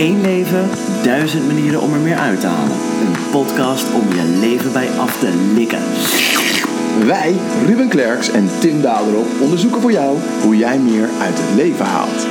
Eén leven, duizend manieren om er meer uit te halen. Een podcast om je leven bij af te likken. Wij, Ruben Klerks en Tim Daderop, onderzoeken voor jou hoe jij meer uit het leven haalt.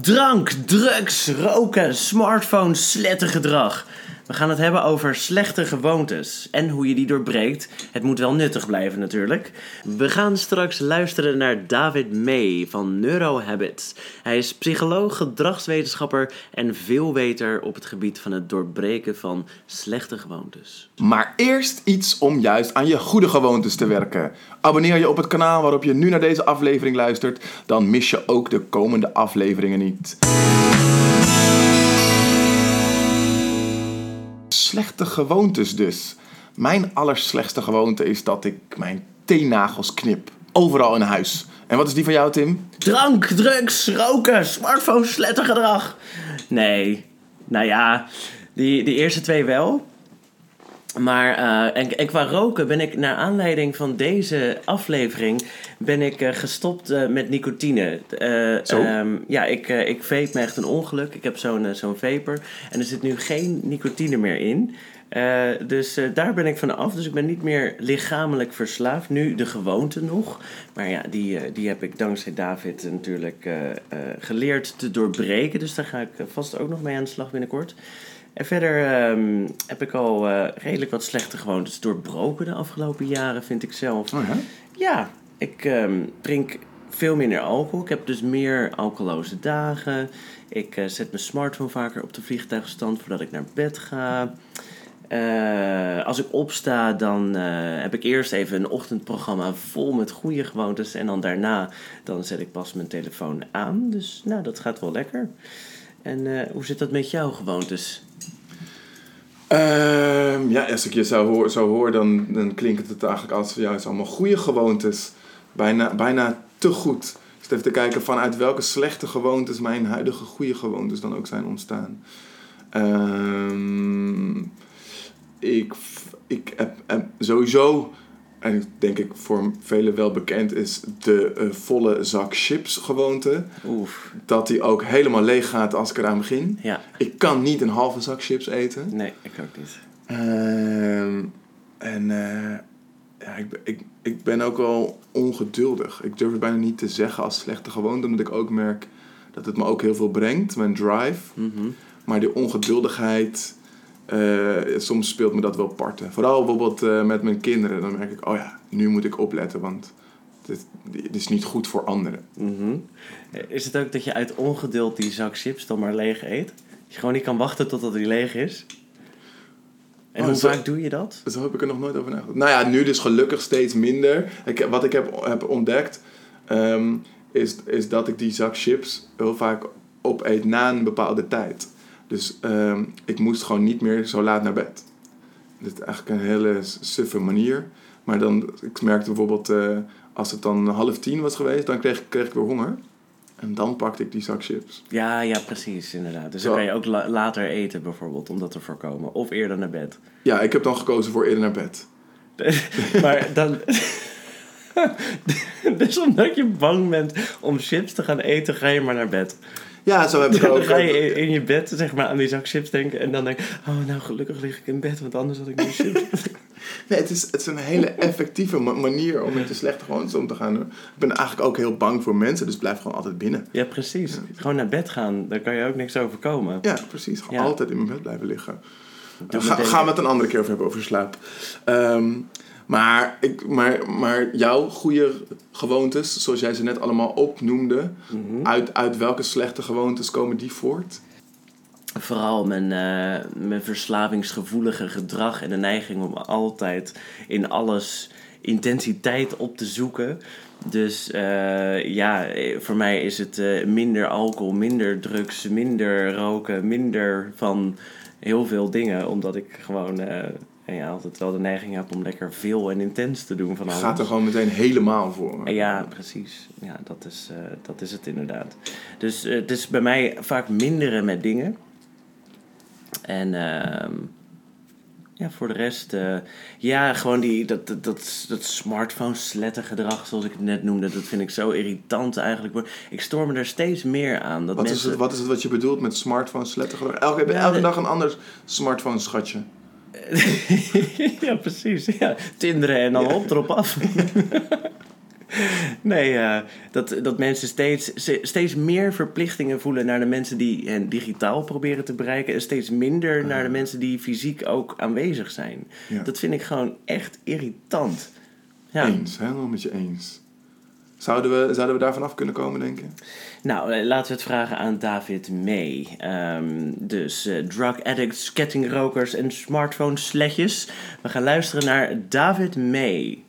Drank, drugs, roken, smartphone, slettengedrag. We gaan het hebben over slechte gewoontes en hoe je die doorbreekt. Het moet wel nuttig blijven natuurlijk. We gaan straks luisteren naar David May van Neurohabits. Hij is psycholoog, gedragswetenschapper en veelweter op het gebied van het doorbreken van slechte gewoontes. Maar eerst iets om juist aan je goede gewoontes te werken. Abonneer je op het kanaal waarop je nu naar deze aflevering luistert, dan mis je ook de komende afleveringen niet. Slechte gewoontes dus. Mijn allerslechtste gewoonte is dat ik mijn teennagels knip. Overal in huis. En wat is die van jou, Tim? Drank, drugs, roken, smartphone, slettergedrag. Nee, nou ja, die, die eerste twee wel. Maar uh, en, en, qua roken ben ik naar aanleiding van deze aflevering ben ik uh, gestopt uh, met nicotine. Um, ja, ik, ik vape me echt een ongeluk. Ik heb zo'n zo'n vapor en er zit nu geen nicotine meer in. dus daar ben ik van af. Dus ik ben niet meer lichamelijk verslaafd. Nu de gewoonte nog. Maar ja, die, die heb ik dankzij David natuurlijk geleerd te doorbreken. Dus daar ga ik vast ook nog mee aan de slag binnenkort. En verder um, heb ik al uh, redelijk wat slechte gewoontes doorbroken de afgelopen jaren, vind ik zelf. Oh ja? Ja, ik um, drink veel minder alcohol. Ik heb dus meer alcoholoze dagen. Ik uh, zet mijn smartphone vaker op de vliegtuigstand voordat ik naar bed ga. Uh, als ik opsta, dan heb ik eerst even een ochtendprogramma vol met goede gewoontes. En dan daarna dan zet ik pas mijn telefoon aan. Dus nou, dat gaat wel lekker. En hoe zit dat met jouw gewoontes? Uh, ja, als ik je zo hoor, dan, dan klinkt het eigenlijk als juist allemaal goede gewoontes. Bijna, bijna te goed. Dus even te kijken vanuit welke slechte gewoontes mijn huidige goede gewoontes dan ook zijn ontstaan. Uh, ik ik heb, heb sowieso en denk ik voor velen wel bekend is de uh, volle zak chips gewoonte. Oef. Dat die ook helemaal leeg gaat als ik eraan begin. Ja. Ik kan niet een halve zak chips eten. Nee, ik ook niet. Uh, en uh, ja, ik, ik, ik ben ook wel ongeduldig. Ik durf het bijna niet te zeggen als slechte gewoonte, omdat ik ook merk dat het me ook heel veel brengt, mijn drive. Mm -hmm. Maar die ongeduldigheid uh, soms speelt me dat wel parten. Vooral bijvoorbeeld uh, met mijn kinderen. Dan merk ik, oh ja, nu moet ik opletten, want dit, dit is niet goed voor anderen. Mm -hmm. Is het ook dat je uit ongeduld die zak chips dan maar leeg eet? Dat je gewoon niet kan wachten totdat die leeg is? En oh, hoe zo, vaak doe je dat? Zo heb ik er nog nooit over nagedacht. Nou ja, nu dus gelukkig steeds minder. Ik, wat ik heb, heb ontdekt, um, is, is dat ik die zak chips heel vaak opeet na een bepaalde tijd. Dus uh, ik moest gewoon niet meer zo laat naar bed. Dat is eigenlijk een hele suffe manier. Maar dan, ik merkte bijvoorbeeld, uh, als het dan half tien was geweest, dan kreeg, kreeg ik weer honger. En dan pakte ik die zak chips. Ja, ja, precies, inderdaad. Dus dan kan je ook la later eten bijvoorbeeld, om dat te voorkomen. Of eerder naar bed. Ja, ik heb dan gekozen voor eerder naar bed. maar dan... dus omdat je bang bent om chips te gaan eten, ga je maar naar bed. Ja, zo heb ik ook. Dan ga je in je bed zeg maar, aan die zak chips denken en dan denk je, oh nou gelukkig lig ik in bed, want anders had ik niet chips. nee, het is, het is een hele effectieve manier om met de slechte gewoontes om te gaan. Ik ben eigenlijk ook heel bang voor mensen, dus blijf gewoon altijd binnen. Ja, precies. Ja. Gewoon naar bed gaan, daar kan je ook niks overkomen. Ja, precies. Gewoon ja. altijd in mijn bed blijven liggen. Ga, gaan we het een andere keer over hebben, over slaap. Um, maar, ik, maar, maar jouw goede gewoontes, zoals jij ze net allemaal opnoemde, mm -hmm. uit, uit welke slechte gewoontes komen die voort? Vooral mijn, uh, mijn verslavingsgevoelige gedrag en de neiging om altijd in alles intensiteit op te zoeken. Dus uh, ja, voor mij is het uh, minder alcohol, minder drugs, minder roken, minder van heel veel dingen. Omdat ik gewoon en ja, altijd wel de neiging heb om lekker veel en intens te doen van alles. Gaat er gewoon meteen helemaal voor. Ja, precies. Ja, dat is, uh, dat is het inderdaad. Dus uh, het is bij mij vaak minderen met dingen. En uh, Ja, voor de rest, eh, ja, gewoon die, dat, dat, dat, dat smartphone slettengedrag, zoals ik het net noemde, dat vind ik zo irritant eigenlijk. Ik stoor me er steeds meer aan. Dat Wat, mensen... is het, wat is het wat je bedoelt met smartphone slettengedrag? Elke, Ja, elke de- dag een ander smartphone schatje. ja, precies. Ja, tinderen en dan op, erop af. nee, eh, dat, dat mensen steeds, steeds meer verplichtingen voelen naar de mensen die hen digitaal proberen te bereiken. En steeds minder naar de mensen die fysiek ook aanwezig zijn. Ja. Dat vind ik gewoon echt irritant. Ja. Eens, helemaal met je eens. Zouden we, zouden we daar vanaf kunnen komen, denk je? Nou, eh, laten we het vragen aan David May. Ehm, dus eh, drug addicts, kettingrokers en smartphone sletjes. We gaan luisteren naar David May.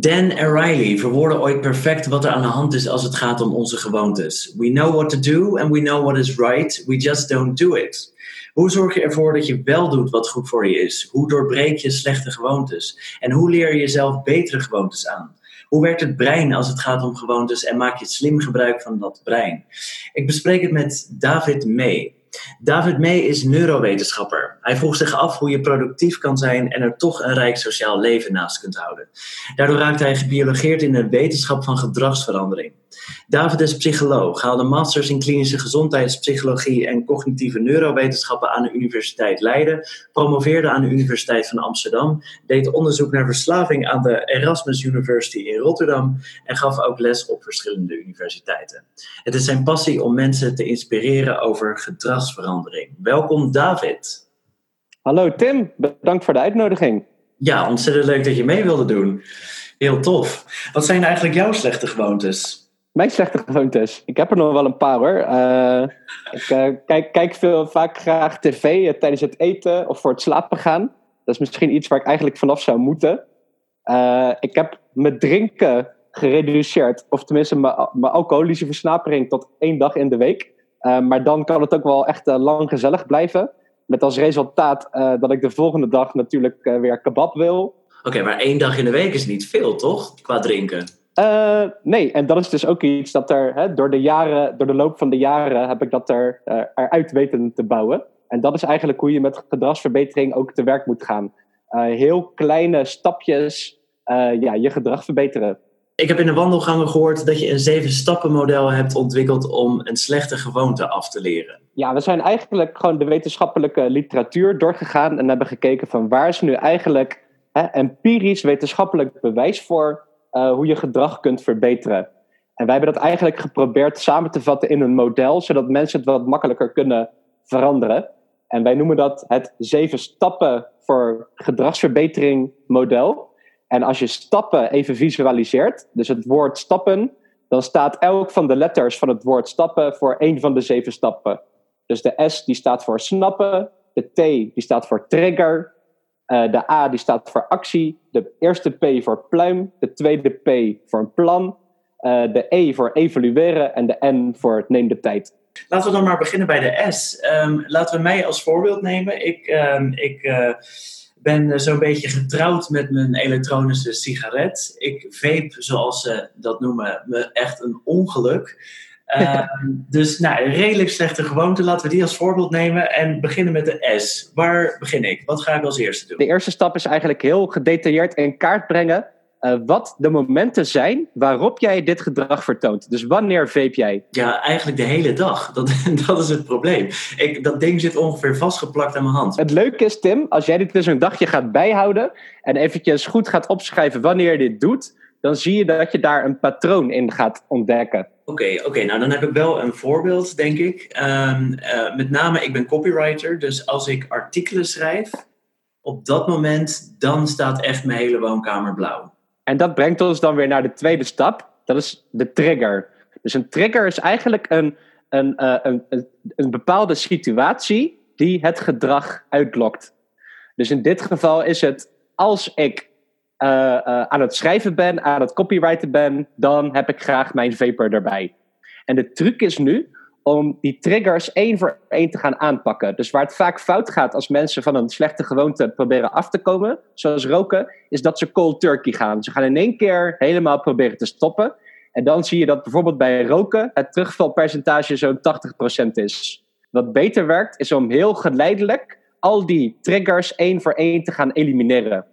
Dan O'Reilly verwoordde ooit perfect wat er aan de hand is als het gaat om onze gewoontes. We know what to do and we know what is right, we just don't do it. Hoe zorg je ervoor dat je wel doet wat goed voor je is? Hoe doorbreek je slechte gewoontes? En hoe leer je jezelf betere gewoontes aan? Hoe werkt het brein als het gaat om gewoontes en maak je slim gebruik van dat brein? Ik bespreek het met David May. David May is neurowetenschapper. Hij vroeg zich af hoe je productief kan zijn en er toch een rijk sociaal leven naast kunt houden. Daardoor raakte hij gebiologeerd in de wetenschap van gedragsverandering. David is psycholoog, haalde masters in klinische gezondheidspsychologie en cognitieve neurowetenschappen aan de Universiteit Leiden, promoveerde aan de Universiteit van Amsterdam, deed onderzoek naar verslaving aan de Erasmus University in Rotterdam en gaf ook les op verschillende universiteiten. Het is zijn passie om mensen te inspireren over gedragsverandering. Welkom David. Hallo Tim, bedankt voor de uitnodiging. Ja, ontzettend leuk dat je mee wilde doen. Heel tof. Wat zijn eigenlijk jouw slechte gewoontes? Mijn slechte gewoontes. Ik heb er nog wel een paar hoor. Eh, ik eh, kijk, kijk veel, vaak graag tv eh, tijdens het eten of voor het slapen gaan. Dat is misschien iets waar ik eigenlijk vanaf zou moeten. Ik heb mijn drinken gereduceerd, of tenminste mijn, mijn alcoholische versnapering tot één dag in de week. Maar dan kan het ook wel echt lang gezellig blijven. Met als resultaat eh, dat ik de volgende dag natuurlijk eh, weer kebab wil. Oké, maar één dag in de week is niet veel, toch? Qua drinken. Eh, nee, en dat is dus ook iets dat er hè, door, de jaren, door de loop van de jaren heb ik dat er, eruit weten te bouwen. En dat is eigenlijk hoe je met gedragsverbetering ook te werk moet gaan. Heel kleine stapjes ja, je gedrag verbeteren. Ik heb in de wandelgangen gehoord dat je een zeven stappen model hebt ontwikkeld om een slechte gewoonte af te leren. Ja, we zijn eigenlijk gewoon de wetenschappelijke literatuur doorgegaan en hebben gekeken van waar is nu eigenlijk hè, empirisch wetenschappelijk bewijs voor eh, hoe je gedrag kunt verbeteren. En wij hebben dat eigenlijk geprobeerd samen te vatten in een model, zodat mensen het wat makkelijker kunnen veranderen. En wij noemen dat het zeven stappen voor gedragsverbetering model. En als je stappen even visualiseert, dus het woord stappen, dan staat elk van de letters van het woord stappen voor één van de zeven stappen. Dus de S die staat voor snappen, de T die staat voor trigger, eh, de A die staat voor actie, de eerste P voor pluim, de tweede P voor een plan, eh, de E voor evalueren en de N voor neem de tijd. Laten we dan maar beginnen bij de S. Ehm, laten we mij als voorbeeld nemen. Ik, ehm, ik eh, ben eh, zo'n beetje getrouwd met mijn elektronische sigaret. Ik vape, zoals ze dat noemen, me echt een ongeluk. Ehm, dus nou, een redelijk slechte gewoonte. Laten we die als voorbeeld nemen en beginnen met de S. Waar begin ik? Wat ga ik als eerste doen? De eerste stap is eigenlijk heel gedetailleerd in kaart brengen eh, wat de momenten zijn waarop jij dit gedrag vertoont. Dus wanneer vape jij? Ja, eigenlijk de hele dag. Dat, dat is het probleem. Ik, dat ding zit ongeveer vastgeplakt aan mijn hand. Het leuke is, Tim, als jij dit dus een dagje gaat bijhouden en eventjes goed gaat opschrijven wanneer je dit doet, dan zie je dat je daar een patroon in gaat ontdekken. Oké, oké, nou dan heb ik wel een voorbeeld, denk ik. Ehm, eh, met name, ik ben copywriter, dus als ik artikelen schrijf, op dat moment, dan staat echt mijn hele woonkamer blauw. En dat brengt ons dan weer naar de tweede stap. Dat is de trigger. Dus een trigger is eigenlijk een, een, eh, een, een, een bepaalde situatie die het gedrag uitlokt. Dus in dit geval is het als ik eh, eh, aan het schrijven ben, aan het copywriten ben, dan heb ik graag mijn vapor erbij. En de truc is nu om die triggers één voor één te gaan aanpakken. Dus waar het vaak fout gaat als mensen van een slechte gewoonte proberen af te komen, zoals roken, is dat ze cold turkey gaan. Ze gaan in één keer helemaal proberen te stoppen. En dan zie je dat bijvoorbeeld bij roken het terugvalpercentage zo'n 80% is. wat beter werkt, is om heel geleidelijk al die triggers één voor één te gaan elimineren.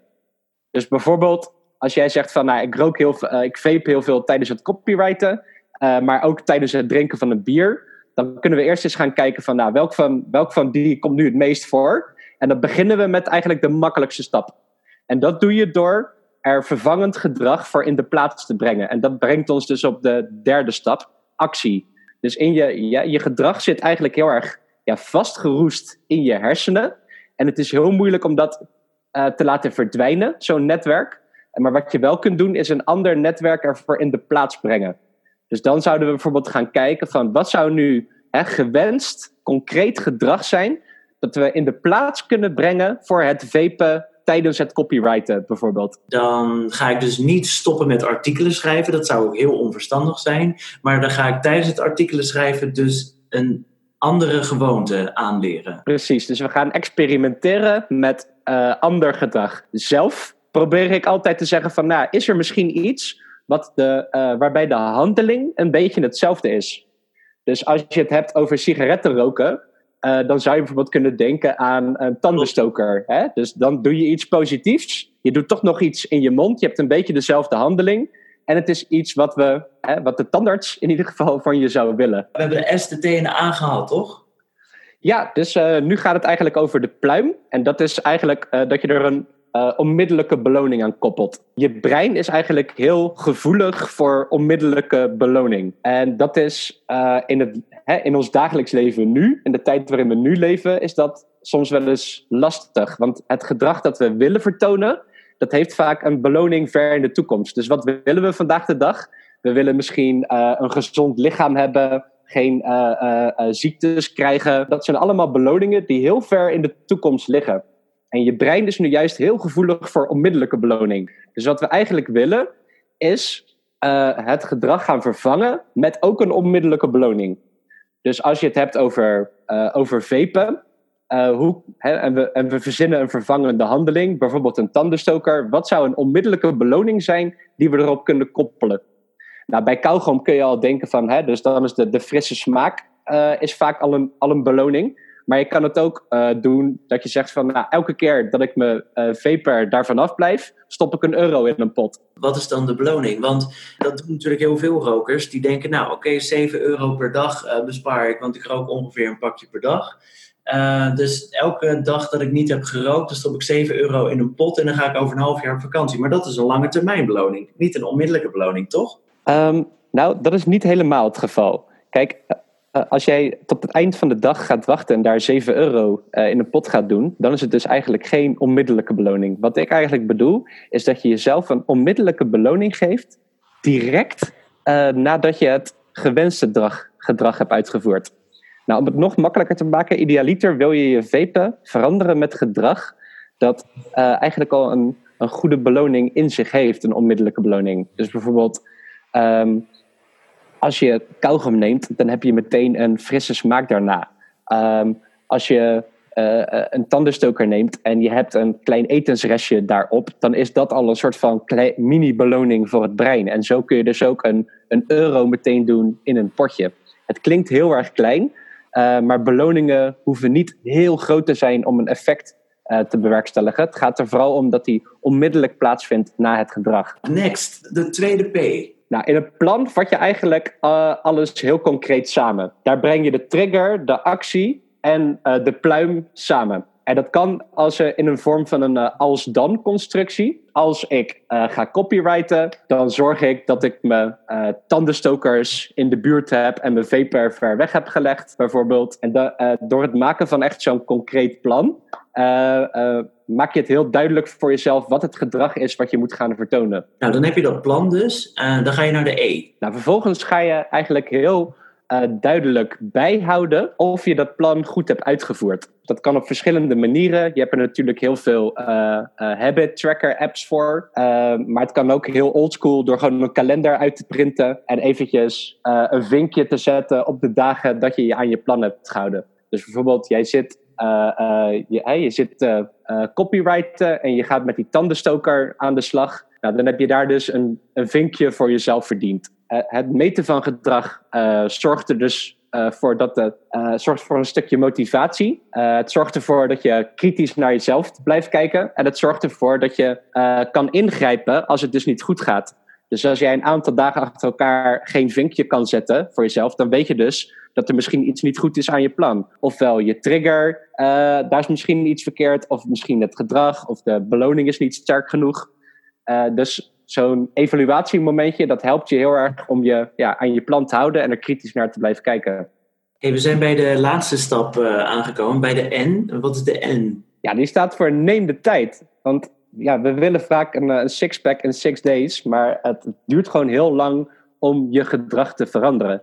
Dus bijvoorbeeld, als jij zegt van, nou, ik rook heel veel, uh, ik vape heel veel tijdens het copywriten, uh, maar ook tijdens het drinken van een bier, dan kunnen we eerst eens gaan kijken van, nou, welk van, welk van die komt nu het meest voor? En dan beginnen we met eigenlijk de makkelijkste stap. En dat doe je door er vervangend gedrag voor in de plaats te brengen. En dat brengt ons dus op de derde stap, actie. Dus in je, je gedrag zit eigenlijk heel erg ja, vastgeroest in je hersenen. En het is heel moeilijk om dat uh, te laten verdwijnen, zo'n netwerk. Maar wat je wel kunt doen, is een ander netwerk ervoor in de plaats brengen. Dus dan zouden we bijvoorbeeld gaan kijken van wat zou nu hè, gewenst, concreet gedrag zijn dat we in de plaats kunnen brengen voor het vapen tijdens het copywriten bijvoorbeeld? Dan ga ik dus niet stoppen met artikelen schrijven. Dat zou ook heel onverstandig zijn. Maar dan ga ik tijdens het artikelen schrijven dus een andere gewoonte aanleren. Precies, dus we gaan experimenteren met uh, ander gedrag. Zelf probeer ik altijd te zeggen van, nou, is er misschien iets wat de, uh, waarbij de handeling een beetje hetzelfde is? Dus als je het hebt over sigaretten roken, uh, dan zou je bijvoorbeeld kunnen denken aan een tandenstoker. Hè? Dus dan doe je iets positiefs. Je doet toch nog iets in je mond. Je hebt een beetje dezelfde handeling. En het is iets wat, we, hè, wat de tandarts in ieder geval van je zou willen. We hebben de S, de T en de A gehaald, toch? Ja, dus uh, nu gaat het eigenlijk over de pluim. En dat is eigenlijk uh, dat je er een uh, onmiddellijke beloning aan koppelt. Je brein is eigenlijk heel gevoelig voor onmiddellijke beloning. En dat is uh, in, het, hè, in ons dagelijks leven nu, in de tijd waarin we nu leven, is dat soms wel eens lastig. Want het gedrag dat we willen vertonen, dat heeft vaak een beloning ver in de toekomst. Dus wat willen we vandaag de dag? We willen misschien uh, een gezond lichaam hebben, geen ziektes krijgen. Dat zijn allemaal beloningen die heel ver in de toekomst liggen. En je brein is nu juist heel gevoelig voor onmiddellijke beloning. Dus wat we eigenlijk willen, is het gedrag gaan vervangen met ook een onmiddellijke beloning. Dus als je het hebt over, over vapen, uh, hoe, hè, en, we, en we verzinnen een vervangende handeling, bijvoorbeeld een tandenstoker. Wat zou een onmiddellijke beloning zijn die we erop kunnen koppelen? Nou, bij kauwgom kun je al denken van, hè, dus dan is de, de frisse smaak uh, is vaak al een, al een beloning. Maar je kan het ook uh, doen dat je zegt van, nou, elke keer dat ik mijn vapor daarvan afblijf, stop ik een euro in een pot. Wat is dan de beloning? Want dat doen natuurlijk heel veel rokers. Die denken, nou oké, okay, 7 euro per dag bespaar ik, want ik rook ongeveer een pakje per dag. Uh, dus elke dag dat ik niet heb gerookt, dan stop ik 7 euro in een pot en dan ga ik over een half jaar op vakantie. Maar dat is een lange termijn beloning, niet een onmiddellijke beloning, toch? Um, nou, dat is niet helemaal het geval. Kijk, uh, als jij tot het eind van de dag gaat wachten en daar 7 euro uh, in een pot gaat doen, dan is het dus eigenlijk geen onmiddellijke beloning. Wat ik eigenlijk bedoel, is dat je jezelf een onmiddellijke beloning geeft, direct nadat je het gewenste gedrag, hebt uitgevoerd. Nou, om het nog makkelijker te maken, idealiter wil je je vapen veranderen met gedrag dat eigenlijk al een, een goede beloning in zich heeft, een onmiddellijke beloning. Dus bijvoorbeeld, um, als je kauwgom neemt, dan heb je meteen een frisse smaak daarna. Um, als je uh, een tandenstoker neemt en je hebt een klein etensrestje daarop, dan is dat al een soort van mini-beloning voor het brein. En zo kun je dus ook een, een euro meteen doen in een potje. Het klinkt heel erg klein, uh, maar beloningen hoeven niet heel groot te zijn om een effect te bewerkstelligen. Het gaat er vooral om dat die onmiddellijk plaatsvindt na het gedrag. Next, de tweede P. Nou, in een plan vat je eigenlijk uh, alles heel concreet samen. Daar breng je de trigger, de actie en de pluim samen. En dat kan als je in een vorm van een als-dan constructie. Als ik uh, ga copywriten, dan zorg ik dat ik mijn uh, tandenstokers in de buurt heb en mijn vapor ver weg heb gelegd, bijvoorbeeld. En de, uh, door het maken van echt zo'n concreet plan, maak je het heel duidelijk voor jezelf wat het gedrag is wat je moet gaan vertonen. Nou, dan heb je dat plan dus. dan ga je naar de E. Nou, vervolgens ga je eigenlijk heel uh, duidelijk bijhouden of je dat plan goed hebt uitgevoerd. Dat kan op verschillende manieren. Je hebt er natuurlijk heel veel uh, uh, habit tracker apps voor. maar het kan ook heel oldschool door gewoon een kalender uit te printen en eventjes een vinkje te zetten op de dagen dat je je aan je plan hebt gehouden. Dus bijvoorbeeld, jij zit, je, hey, je zit copywriten en je gaat met die tandenstoker aan de slag. Nou, dan heb je daar dus een, een vinkje voor jezelf verdiend. Het meten van gedrag zorgt er dus voor dat het zorgt voor een stukje motivatie. Het zorgt ervoor dat je kritisch naar jezelf blijft kijken. En het zorgt ervoor dat je kan ingrijpen als het dus niet goed gaat. Dus als jij een aantal dagen achter elkaar geen vinkje kan zetten voor jezelf, dan weet je dus dat er misschien iets niet goed is aan je plan. Ofwel je trigger, daar is misschien iets verkeerd, of misschien het gedrag, of de beloning is niet sterk genoeg. dus zo'n evaluatiemomentje, dat helpt je heel erg om je ja, aan je plan te houden en er kritisch naar te blijven kijken. Hey, we zijn bij de laatste stap uh, aangekomen, bij de N. Wat is de N? Ja, die staat voor neem de tijd. Want ja, we willen vaak een, een sixpack in six days, maar het duurt gewoon heel lang om je gedrag te veranderen.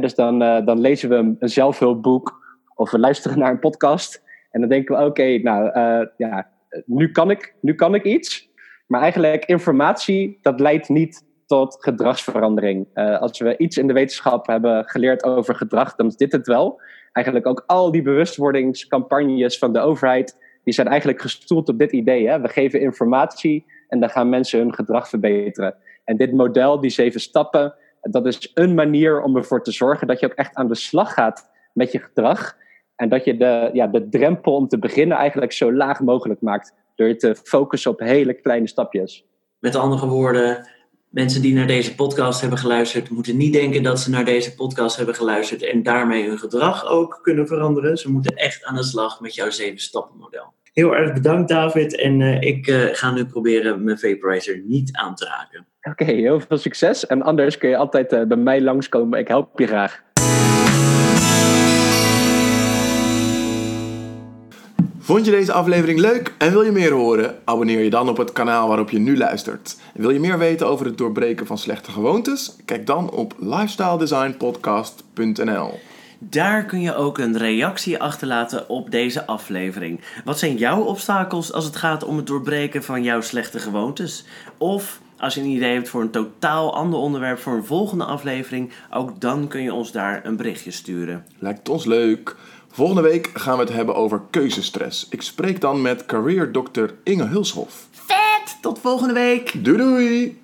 dus dan, uh, dan lezen we een, zelfhulpboek of we luisteren naar een podcast en dan denken we, oké, nou uh, ja, nu kan, ik, nu kan ik iets. Maar eigenlijk informatie, dat leidt niet tot gedragsverandering. Als we iets in de wetenschap hebben geleerd over gedrag, dan is dit het wel. Eigenlijk ook al die bewustwordingscampagnes van de overheid, die zijn eigenlijk gestoeld op dit idee. Hè? We geven informatie en dan gaan mensen hun gedrag verbeteren. En dit model, die zeven stappen, dat is een manier om ervoor te zorgen dat je ook echt aan de slag gaat met je gedrag. En dat je de, ja, de drempel om te beginnen eigenlijk zo laag mogelijk maakt. Door je te focussen op hele kleine stapjes. Met andere woorden, mensen die naar deze podcast hebben geluisterd, moeten niet denken dat ze naar deze podcast hebben geluisterd en daarmee hun gedrag ook kunnen veranderen. Ze moeten echt aan de slag met jouw zeven stappen model. Heel erg bedankt David en uh, ik uh, ga nu proberen mijn vaporizer niet aan te raken. Oké, okay, heel veel succes en anders kun je altijd uh, bij mij langskomen. Ik help je graag. Vond je deze aflevering leuk en wil je meer horen? Abonneer je dan op het kanaal waarop je nu luistert. En wil je meer weten over het doorbreken van slechte gewoontes? Kijk dan op lifestyledesignpodcast.nl. Daar kun je ook een reactie achterlaten op deze aflevering. Wat zijn jouw obstakels als het gaat om het doorbreken van jouw slechte gewoontes? Of als je een idee hebt voor een totaal ander onderwerp voor een volgende aflevering, ook dan kun je ons daar een berichtje sturen. Lijkt ons leuk. Volgende week gaan we het hebben over keuzestress. Ik spreek dan met career dokter Inge Hulshoff. Vet! Tot volgende week! Doei doei!